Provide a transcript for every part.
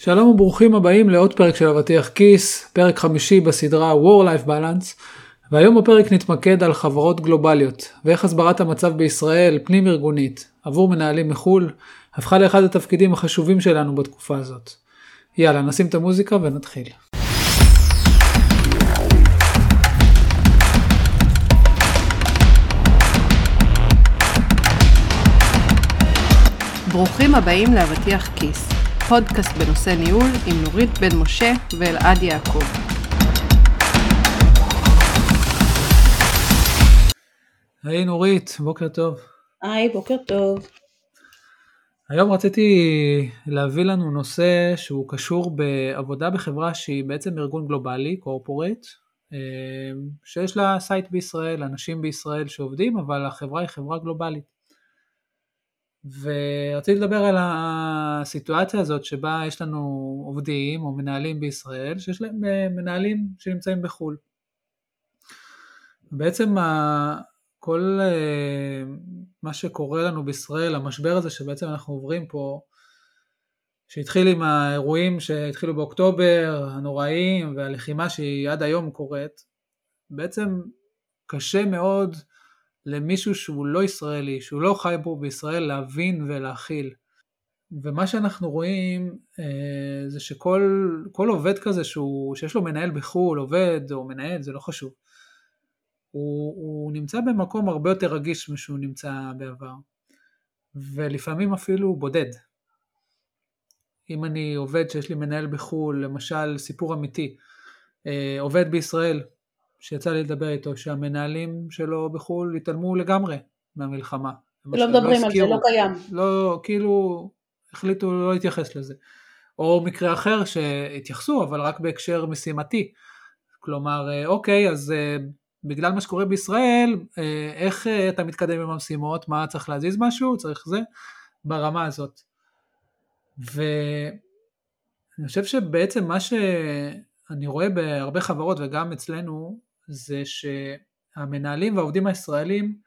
שלום וברוכים הבאים לעוד פרק של אבטיח כיס, פרק חמישי בסדרה War Life Balance, והיום בפרק נתמקד על חברות גלובליות, ואיך הסברת המצב בישראל, פנים ארגונית, עבור מנהלים מחו"ל, הפכה לאחד התפקידים החשובים שלנו בתקופה הזאת. יאללה, נשים את המוזיקה ונתחיל. ברוכים הבאים לאבטיח כיס, פודקאסט בנושא ניהול עם נורית בן משה ואלעד יעקב. היי נורית, בוקר טוב. היי, בוקר טוב. היום רציתי להביא לנו נושא שהוא קשור בעבודה בחברה שהיא בעצם ארגון גלובלי, corporate, שיש לה site בישראל, אנשים בישראל שעובדים, אבל החברה היא חברה גלובלית. ורציתי לדבר על הסיטואציה הזאת שבה יש לנו עובדים או מנהלים בישראל שיש להם אה, מנהלים שנמצאים בחו"ל. בעצם כל אה, מה שקורה לנו בישראל, המשבר הזה שבעצם אנחנו עוברים פה, שהתחיל עם האירועים שהתחילו באוקטובר, הנוראים, והלחימה שהיא עד היום קורית, בעצם קשה מאוד למישהו שהוא לא ישראלי, שהוא לא חי פה בישראל, להבין ולהכיל. ומה שאנחנו רואים אה, זה שכל עובד כזה שהוא, שיש לו מנהל בחו"ל, עובד או מנהל, זה לא חשוב, הוא, הוא נמצא במקום הרבה יותר רגיש משהוא נמצא בעבר, ולפעמים אפילו בודד. אם אני עובד שיש לי מנהל בחו"ל, למשל סיפור אמיתי, אה, עובד בישראל שיצא לי לדבר איתו, שהמנהלים שלו בחו"ל התעלמו לגמרי מהמלחמה. לא מדברים על זה, לא קיים. לא, כאילו, החליטו לא להתייחס לזה. או מקרה אחר שהתייחסו, אבל רק בהקשר משימתי. כלומר, אה, אוקיי, אז אה, בגלל מה שקורה בישראל, אה, איך אתה מתקדם עם המשימות, מה צריך להזיז משהו, צריך זה, ברמה הזאת. ואני חושב שבעצם מה שאני רואה בהרבה חברות וגם אצלנו, זה שהמנהלים והעובדים הישראלים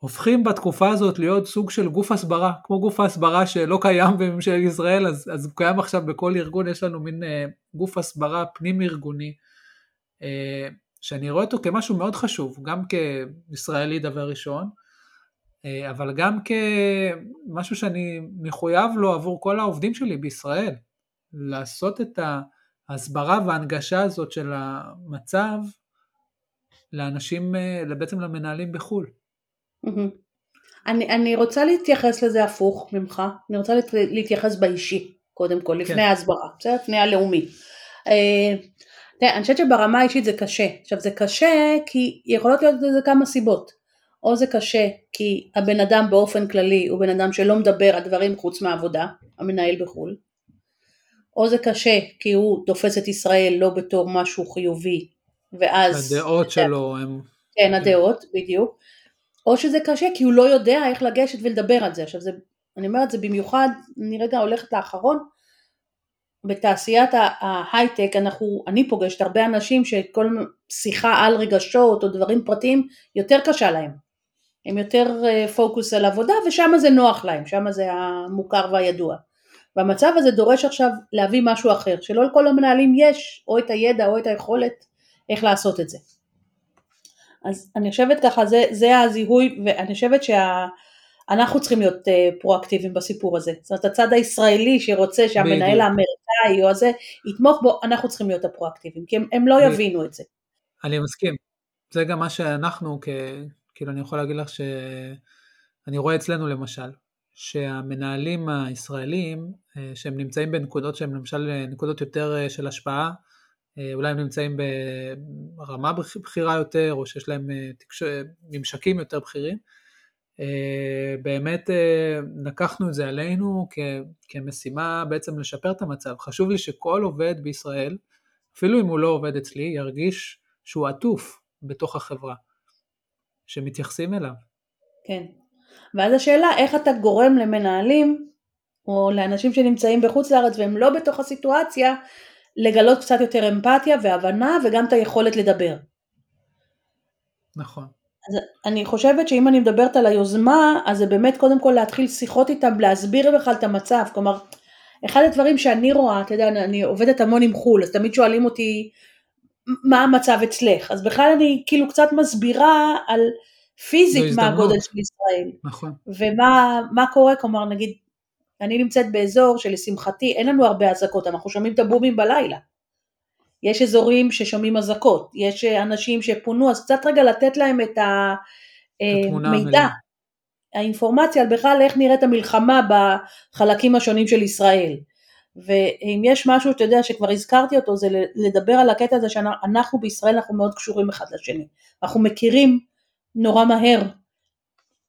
הופכים בתקופה הזאת להיות סוג של גוף הסברה, כמו גוף ההסברה שלא קיים בממשלת ישראל, אז, אז הוא קיים עכשיו בכל ארגון, יש לנו מין אה, גוף הסברה פנים ארגוני, אה, שאני רואה אותו כמשהו מאוד חשוב, גם כישראלי דבר ראשון, אה, אבל גם כמשהו שאני מחויב לו עבור כל העובדים שלי בישראל, לעשות את ה... ההסברה וההנגשה הזאת של המצב לאנשים, אה, בעצם למנהלים בחו"ל. אני, אני רוצה להתייחס לזה הפוך ממך, אני רוצה להתייחס באישי, קודם כל, לפני כן. ההסברה, בסדר? לפני הלאומי. אה, תראה, אני חושבת שברמה האישית זה קשה. עכשיו זה קשה כי יכולות להיות לזה כמה סיבות. או זה קשה כי הבן אדם באופן כללי הוא בן אדם שלא מדבר על דברים חוץ מהעבודה, המנהל בחו"ל. או זה קשה כי הוא תופס את ישראל לא בתור משהו חיובי ואז... הדעות שלו הם... כן, הדעות, בדיוק. או שזה קשה כי הוא לא יודע איך לגשת ולדבר על זה. עכשיו זה, אני אומרת זה במיוחד, אני רגע הולכת לאחרון, בתעשיית ההייטק אנחנו, אני פוגשת הרבה אנשים שכל שיחה על רגשות או דברים פרטיים יותר קשה להם. הם יותר פוקוס אה, על עבודה ושם זה נוח להם, שם זה המוכר והידוע. והמצב הזה דורש עכשיו להביא משהו אחר, שלא לכל המנהלים יש או את הידע או את היכולת איך לעשות את זה. אז אני חושבת ככה, זה, זה הזיהוי, ואני חושבת שאנחנו. צריכים להיות uh, פרואקטיביים בסיפור הזה. זאת אומרת, הצד הישראלי שרוצה שהמנהל האמריקאי או הזה יתמוך בו, אנחנו צריכים להיות הפרואקטיביים, כי הם, הם לא יבינו את זה. אני מסכים. זה גם מה שאנחנו, כ... כאילו אני יכול להגיד לך שאני רואה אצלנו למשל, שהמנהלים הישראלים אה, שהם נמצאים בנקודות שהן למשל אה, נקודות יותר אה, של השפעה, אולי הם נמצאים ברמה בכירה יותר או שיש להם תקש... ממשקים יותר בכירים, באמת לקחנו את זה עלינו כ... כמשימה בעצם לשפר את המצב. חשוב לי שכל עובד בישראל, אפילו אם הוא לא עובד אצלי, ירגיש שהוא עטוף בתוך החברה, שמתייחסים אליו. כן, ואז השאלה איך אתה גורם למנהלים או לאנשים שנמצאים בחוץ לארץ והם לא בתוך הסיטואציה לגלות קצת יותר אמפתיה והבנה וגם את היכולת לדבר. נכון. אז אני חושבת שאם אני מדברת על היוזמה אז זה באמת קודם כל להתחיל שיחות איתם להסביר בכלל את המצב כלומר אחד הדברים שאני רואה, אתה יודע, אני עובדת המון עם חו"ל, אז תמיד שואלים אותי מה המצב אצלך, אז בכלל אני כאילו קצת מסבירה על פיזית מה הגודל של ישראל, נכון. ומה קורה, כלומר נגיד, אני נמצאת באזור שלשמחתי אין לנו הרבה אזעקות, אנחנו שומעים את הבומים בלילה. יש אזורים ששומעים אזעקות, יש אנשים שפונו, אז קצת רגע לתת להם את המידע, האינפורמציה על בכלל איך נראית המלחמה בחלקים השונים של ישראל. ואם יש משהו, אתה יודע, שכבר הזכרתי אותו, זה לדבר על הקטע הזה שאנחנו בישראל, אנחנו מאוד קשורים אחד לשני. אנחנו מכירים נורא מהר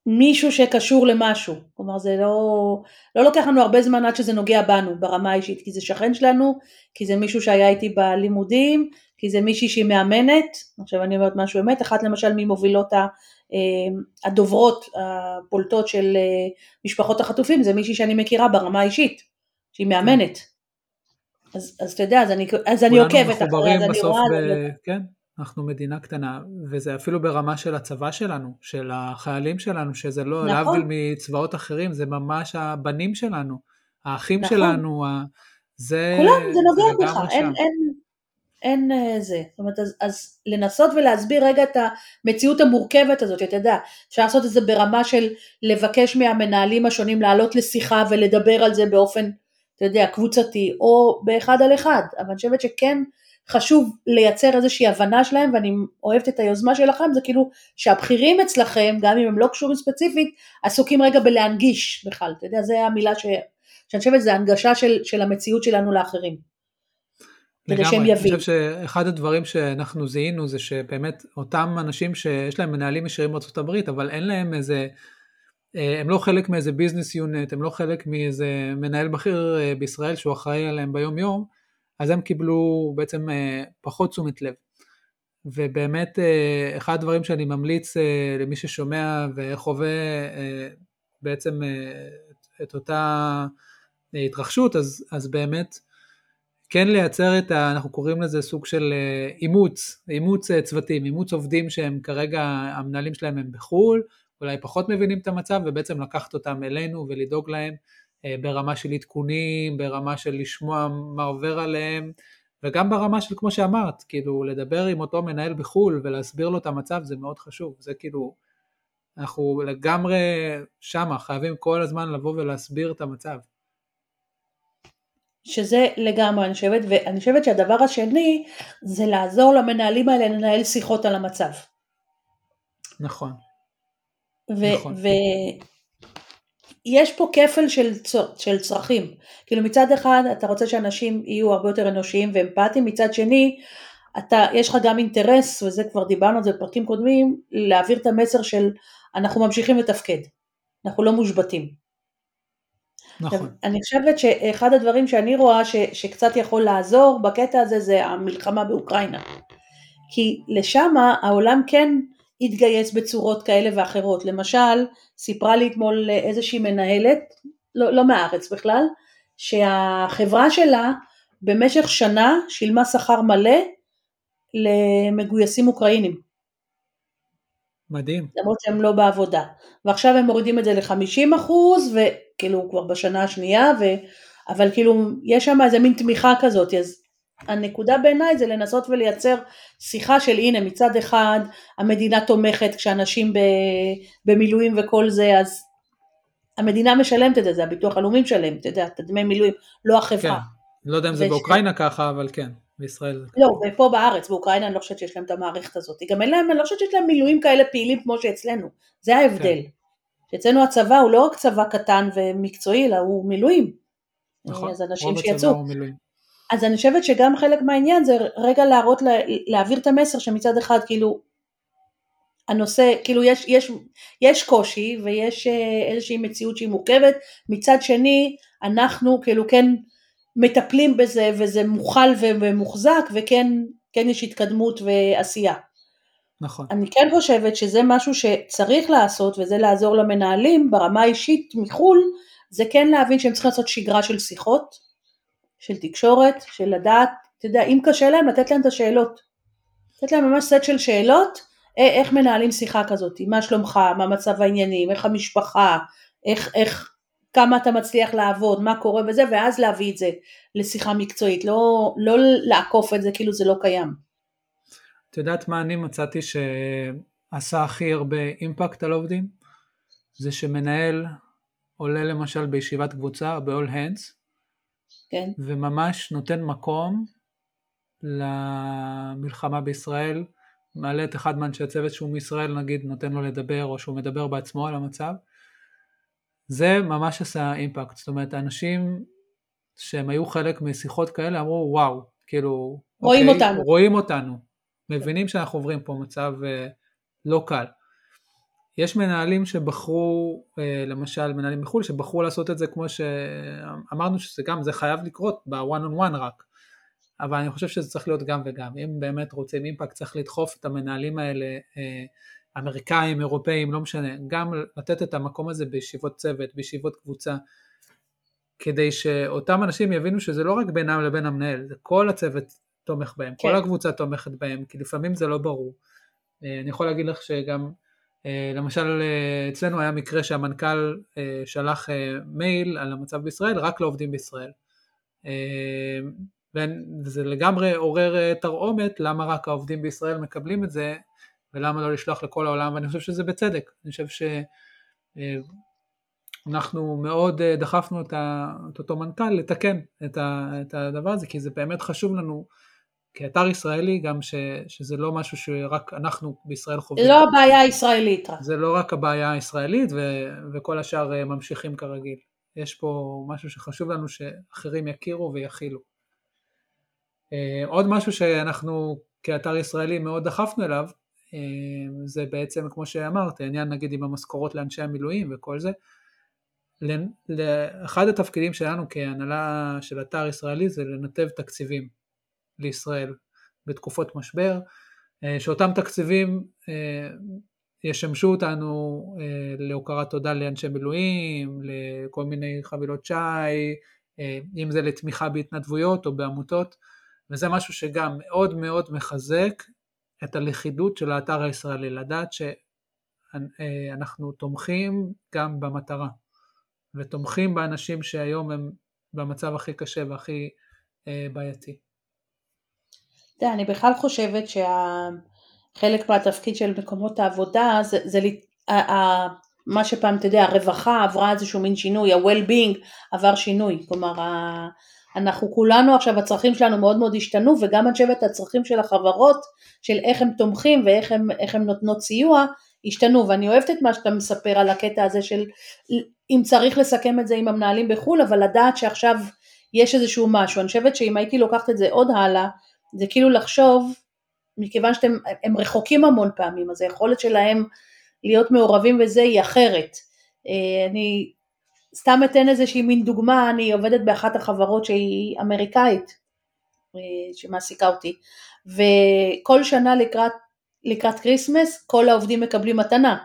מישהו שקשור למשהו. כלומר, זה לא, לא לוקח לנו הרבה זמן עד שזה נוגע בנו ברמה האישית, כי זה שכן שלנו, כי זה מישהו שהיה איתי בלימודים, כי זה מישהי שהיא מאמנת, עכשיו אני אומרת משהו אמת, אחת למשל ממובילות אה, הדוברות הפולטות של אה, משפחות החטופים, זה מישהי שאני מכירה ברמה האישית, שהיא מאמנת. אז, אז אתה יודע, אז אני, אז אני עוקבת אחריה, אז אני רואה... ב... כן, אנחנו מדינה קטנה, וזה אפילו ברמה של הצבא שלנו, של החיילים שלנו, שזה לא נכון. להבדיל מצבאות אחרים, זה ממש הבנים שלנו, האחים נכון. שלנו, זה... כולם, זה נוגע בך, אין, אין, אין אה, זה. זאת אומרת, אז, אז לנסות ולהסביר רגע את המציאות המורכבת הזאת, אתה יודע, אפשר לעשות את זה ברמה של לבקש מהמנהלים השונים לעלות לשיחה ולדבר על זה באופן, אתה יודע, קבוצתי, או באחד על אחד, אבל אני חושבת שכן חשוב לייצר איזושהי הבנה שלהם, ואני אוהבת את היוזמה שלכם, זה כאילו שהבכירים אצלכם, גם אם הם לא קשורים ספציפית, עסוקים רגע בלהנגיש בכלל, אתה יודע, זו המילה ש... שאני חושבת, זה הנגשה של, של המציאות שלנו לאחרים. כדי שהם יבינו. אני חושב שאחד הדברים שאנחנו זיהינו זה שבאמת אותם אנשים שיש להם מנהלים ישירים בארצות הברית, אבל אין להם איזה, אה, הם לא חלק מאיזה ביזנס יונט, הם לא חלק מאיזה מנהל בכיר אה, בישראל שהוא אחראי עליהם ביום יום, אז הם קיבלו בעצם אה, פחות תשומת לב. ובאמת אחד הדברים שאני ממליץ למי ששומע וחווה בעצם את אותה התרחשות, אז, אז באמת כן לייצר את ה... אנחנו קוראים לזה סוג של אה, אימוץ, אימוץ אה, צוותים, אימוץ עובדים שהם כרגע, המנהלים שלהם הם בחו"ל, אולי פחות מבינים את המצב, ובעצם לקחת אותם אלינו ולדאוג להם אה, ברמה של עדכונים, ברמה של לשמוע מה עובר עליהם, וגם ברמה של כמו שאמרת, כאילו לדבר עם אותו מנהל בחו"ל ולהסביר לו את המצב זה מאוד חשוב, זה כאילו, אנחנו לגמרי שמה, חייבים כל הזמן לבוא ולהסביר את המצב. שזה לגמרי, אני חושבת, ואני חושבת שהדבר השני זה לעזור למנהלים האלה לנהל שיחות על המצב. נכון. ו- נכון. ויש פה כפל של, של צרכים, כאילו מצד אחד אתה רוצה שאנשים יהיו הרבה יותר אנושיים ואמפתיים, מצד שני אתה, יש לך גם אינטרס, וזה כבר דיברנו על זה בפרקים קודמים, להעביר את המסר של אנחנו ממשיכים לתפקד, אנחנו לא מושבתים. נכון. אני חושבת שאחד הדברים שאני רואה ש, שקצת יכול לעזור בקטע הזה זה המלחמה באוקראינה. כי לשם העולם כן התגייס בצורות כאלה ואחרות. למשל, סיפרה לי אתמול איזושהי מנהלת, לא, לא מהארץ בכלל, שהחברה שלה במשך שנה שילמה שכר מלא למגויסים אוקראינים. מדהים. למרות שהם לא בעבודה. ועכשיו הם מורידים את זה ל-50 אחוז, כאילו כבר בשנה השנייה, ו... אבל כאילו יש שם איזה מין תמיכה כזאת, אז הנקודה בעיניי זה לנסות ולייצר שיחה של הנה מצד אחד המדינה תומכת כשאנשים. במילואים וכל זה, אז המדינה משלמת את זה, זה הביטוח הלאומי משלם, אתה יודע, את דמי מילואים, לא החברה. כן, לא יודע אם זה. באוקראינה ככה, אבל כן. בישראל. לא, ופה בארץ, באוקראינה אני לא חושבת שיש להם את המערכת הזאת. גם אין להם, אני לא חושבת שיש להם מילואים כאלה פעילים כמו שאצלנו. זה ההבדל. כן. שאצלנו הצבא הוא לא רק צבא קטן ומקצועי, אלא הוא מילואים. נכון, אז אנשים שיצאו. אז אני חושבת שגם חלק מהעניין זה רגע להראות, להעביר את המסר שמצד אחד כאילו הנושא, כאילו יש, יש, יש קושי ויש אה, איזושהי מציאות שהיא מורכבת, מצד שני אנחנו כאילו כן מטפלים בזה וזה מוכל ומוחזק וכן כן יש התקדמות ועשייה. נכון. אני כן חושבת שזה משהו שצריך לעשות וזה לעזור למנהלים ברמה האישית מחו"ל, זה כן להבין שהם צריכים לעשות שגרה של שיחות, של תקשורת, של לדעת, אתה יודע, אם קשה להם לתת להם את השאלות. לתת להם ממש סט של שאלות, איך מנהלים שיחה כזאת, מה שלומך, מה מצב העניינים, איך המשפחה, איך, איך כמה אתה מצליח לעבוד, מה קורה? וזה, ואז להביא את זה לשיחה מקצועית, לא, לא לעקוף את זה כאילו זה לא קיים. את יודעת מה אני מצאתי שעשה הכי הרבה אימפקט על עובדים? זה שמנהל עולה למשל בישיבת קבוצה, ב-all hands, כן. וממש נותן מקום למלחמה בישראל, מעלה את אחד מאנשי הצוות שהוא מישראל נגיד נותן לו לדבר או שהוא מדבר בעצמו על המצב, זה ממש עשה אימפקט, זאת אומרת האנשים שהם היו חלק משיחות כאלה אמרו וואו, כאילו, רואים אוקיי, אותנו, רואים אותנו, מבינים שאנחנו עוברים פה מצב אה, לא קל. יש מנהלים שבחרו, אה, למשל מנהלים מחו"ל, שבחרו לעשות את זה כמו שאמרנו שזה גם, זה חייב לקרות ב-one on one רק, אבל אני חושב שזה צריך להיות גם וגם, אם באמת רוצים אימפקט צריך לדחוף את המנהלים האלה, אה, אמריקאים, אירופאים, לא משנה, גם לתת את המקום הזה בישיבות צוות, בישיבות קבוצה, כדי שאותם אנשים יבינו שזה לא רק בינם לבין המנהל, זה כל הצוות תומך בהם, כן. כל הקבוצה תומכת בהם, כי לפעמים זה לא ברור. אה, אני יכול להגיד לך שגם למשל אה, אצלנו היה מקרה שהמנכ"ל אה, שלח מייל על המצב בישראל רק לעובדים בישראל. וזה לגמרי עורר תרעומת למה רק העובדים בישראל מקבלים את זה ולמה לא לשלוח לכל העולם ואני חושב שזה בצדק. אני חושב שאנחנו מאוד דחפנו את אותו מנכ"ל לתקן את הדבר הזה כי זה באמת חשוב לנו כאתר ישראלי גם ש, שזה לא משהו שרק אנחנו בישראל חווים. לא הבעיה הישראלית. זה לא רק הבעיה הישראלית ו, וכל השאר אה, ממשיכים כרגיל. יש פה משהו שחשוב לנו שאחרים יכירו ויכילו. אה, עוד משהו שאנחנו כאתר ישראלי מאוד דחפנו אליו, אה, זה בעצם כמו שאמרת, העניין נגיד עם המשכורות לאנשי המילואים וכל זה. אחד התפקידים שלנו כהנהלה של אתר ישראלי זה לנתב תקציבים. לישראל בתקופות משבר, אה, שאותם תקציבים אה, ישמשו אותנו אה, להוקרת תודה לאנשי מילואים, לכל מיני חבילות שי, אם זה לתמיכה בהתנדבויות או בעמותות, וזה משהו שגם מאוד מאוד מחזק את הלכידות של האתר הישראלי, לדעת שאנחנו תומכים גם במטרה, ותומכים באנשים שהיום הם במצב הכי קשה והכי בעייתי. יודע, אני בכלל חושבת שחלק מהתפקיד של מקומות העבודה זה, זה ה, ה, מה שפעם, אתה יודע, הרווחה עברה איזשהו מין שינוי, ה-well-being עבר שינוי, כלומר ה, אנחנו כולנו עכשיו, הצרכים שלנו מאוד מאוד השתנו וגם אני חושבת הצרכים של החברות, של איך הם תומכים ואיך הם, הם נותנות סיוע, השתנו. ואני אוהבת את מה שאתה מספר על הקטע הזה של אם צריך לסכם את זה עם המנהלים בחו"ל, אבל לדעת שעכשיו יש איזשהו משהו, אני חושבת שאם הייתי לוקחת את זה עוד הלאה, זה כאילו לחשוב, מכיוון שאתם רחוקים המון פעמים, אז היכולת שלהם להיות מעורבים בזה היא אחרת. אה, אני סתם אתן איזושהי מין דוגמה, אני עובדת באחת החברות שהיא אמריקאית, אה, שמעסיקה אותי, וכל שנה לקראת, לקראת כריסמס כל העובדים מקבלים מתנה.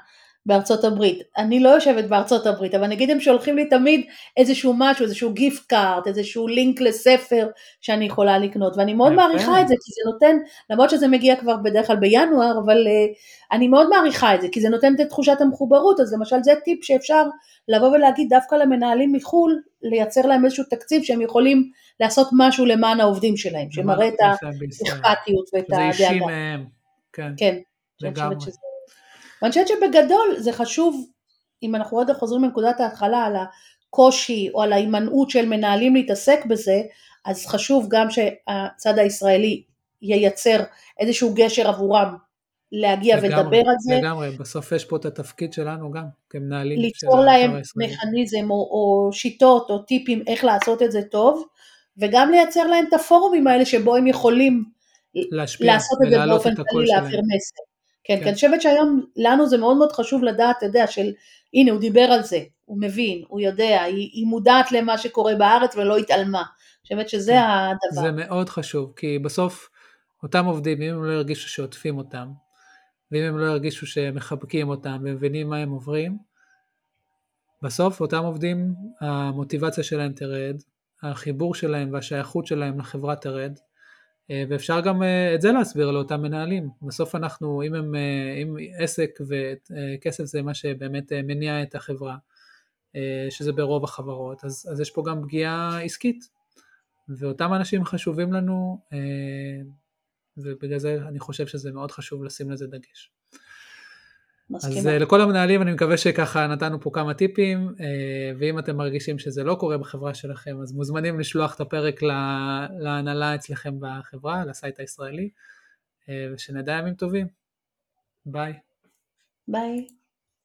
בארצות הברית. אני לא יושבת בארצות הברית, אבל נגיד הם שולחים לי תמיד איזשהו משהו, איזשהו גיפט קארט, איזשהו לינק לספר שאני יכולה לקנות, ואני מאוד מעריכה את זה, כי זה נותן, למרות שזה מגיע כבר בדרך כלל בינואר, אבל uh, אני מאוד מעריכה את זה, כי זה נותן את תחושת המחוברות, אז למשל זה טיפ שאפשר לבוא ולהגיד דווקא למנהלים מחו"ל, לייצר להם איזשהו תקציב שהם יכולים לעשות משהו למען העובדים שלהם, שמראה את האכפתיות ואת הדאגה. זה אישי מהם, כן. כן. לגמרי. ואני חושבת שבגדול זה חשוב, אם אנחנו עוד חוזרים לנקודת ההתחלה על הקושי או על ההימנעות של מנהלים להתעסק בזה, אז חשוב גם שהצד הישראלי ייצר איזשהו גשר עבורם להגיע לגמרי, ולדבר על זה. לגמרי, בסוף יש פה את התפקיד שלנו גם כמנהלים. ליצור להם מכניזם או, או שיטות או טיפים איך לעשות את זה טוב, וגם לייצר להם את הפורומים האלה שבו הם יכולים להשפיע, לעשות את זה באופן כללי, להעביר מסר. כן, כן, כי אני חושבת שהיום לנו זה מאוד מאוד חשוב לדעת, אתה יודע, של הנה הוא דיבר על זה, הוא מבין, הוא יודע, היא, היא מודעת למה שקורה בארץ ולא התעלמה. אני חושבת שזה כן, הדבר. זה מאוד חשוב, כי בסוף אותם עובדים, אם הם לא ירגישו שעוטפים אותם, ואם הם לא ירגישו שמחבקים אותם ומבינים מה הם עוברים, בסוף אותם עובדים, המוטיבציה שלהם תרד, החיבור שלהם והשייכות שלהם לחברה תרד, ואפשר גם אה, את זה להסביר לאותם מנהלים. בסוף אנחנו, אם, הם, אה, אם עסק וכסף זה מה שבאמת מניע את החברה, שזה ברוב החברות, אז, אז יש פה גם פגיעה עסקית, ואותם אנשים חשובים לנו, ובגלל זה אני חושב שזה מאוד חשוב לשים לזה דגש. מסכימה. אז לכל המנהלים אני מקווה שככה נתנו פה כמה טיפים, ואם אתם מרגישים שזה לא קורה בחברה שלכם, אז מוזמנים לשלוח את הפרק להנהלה אצלכם בחברה, לסייט הישראלי, ושנדע ימים טובים. ביי. ביי.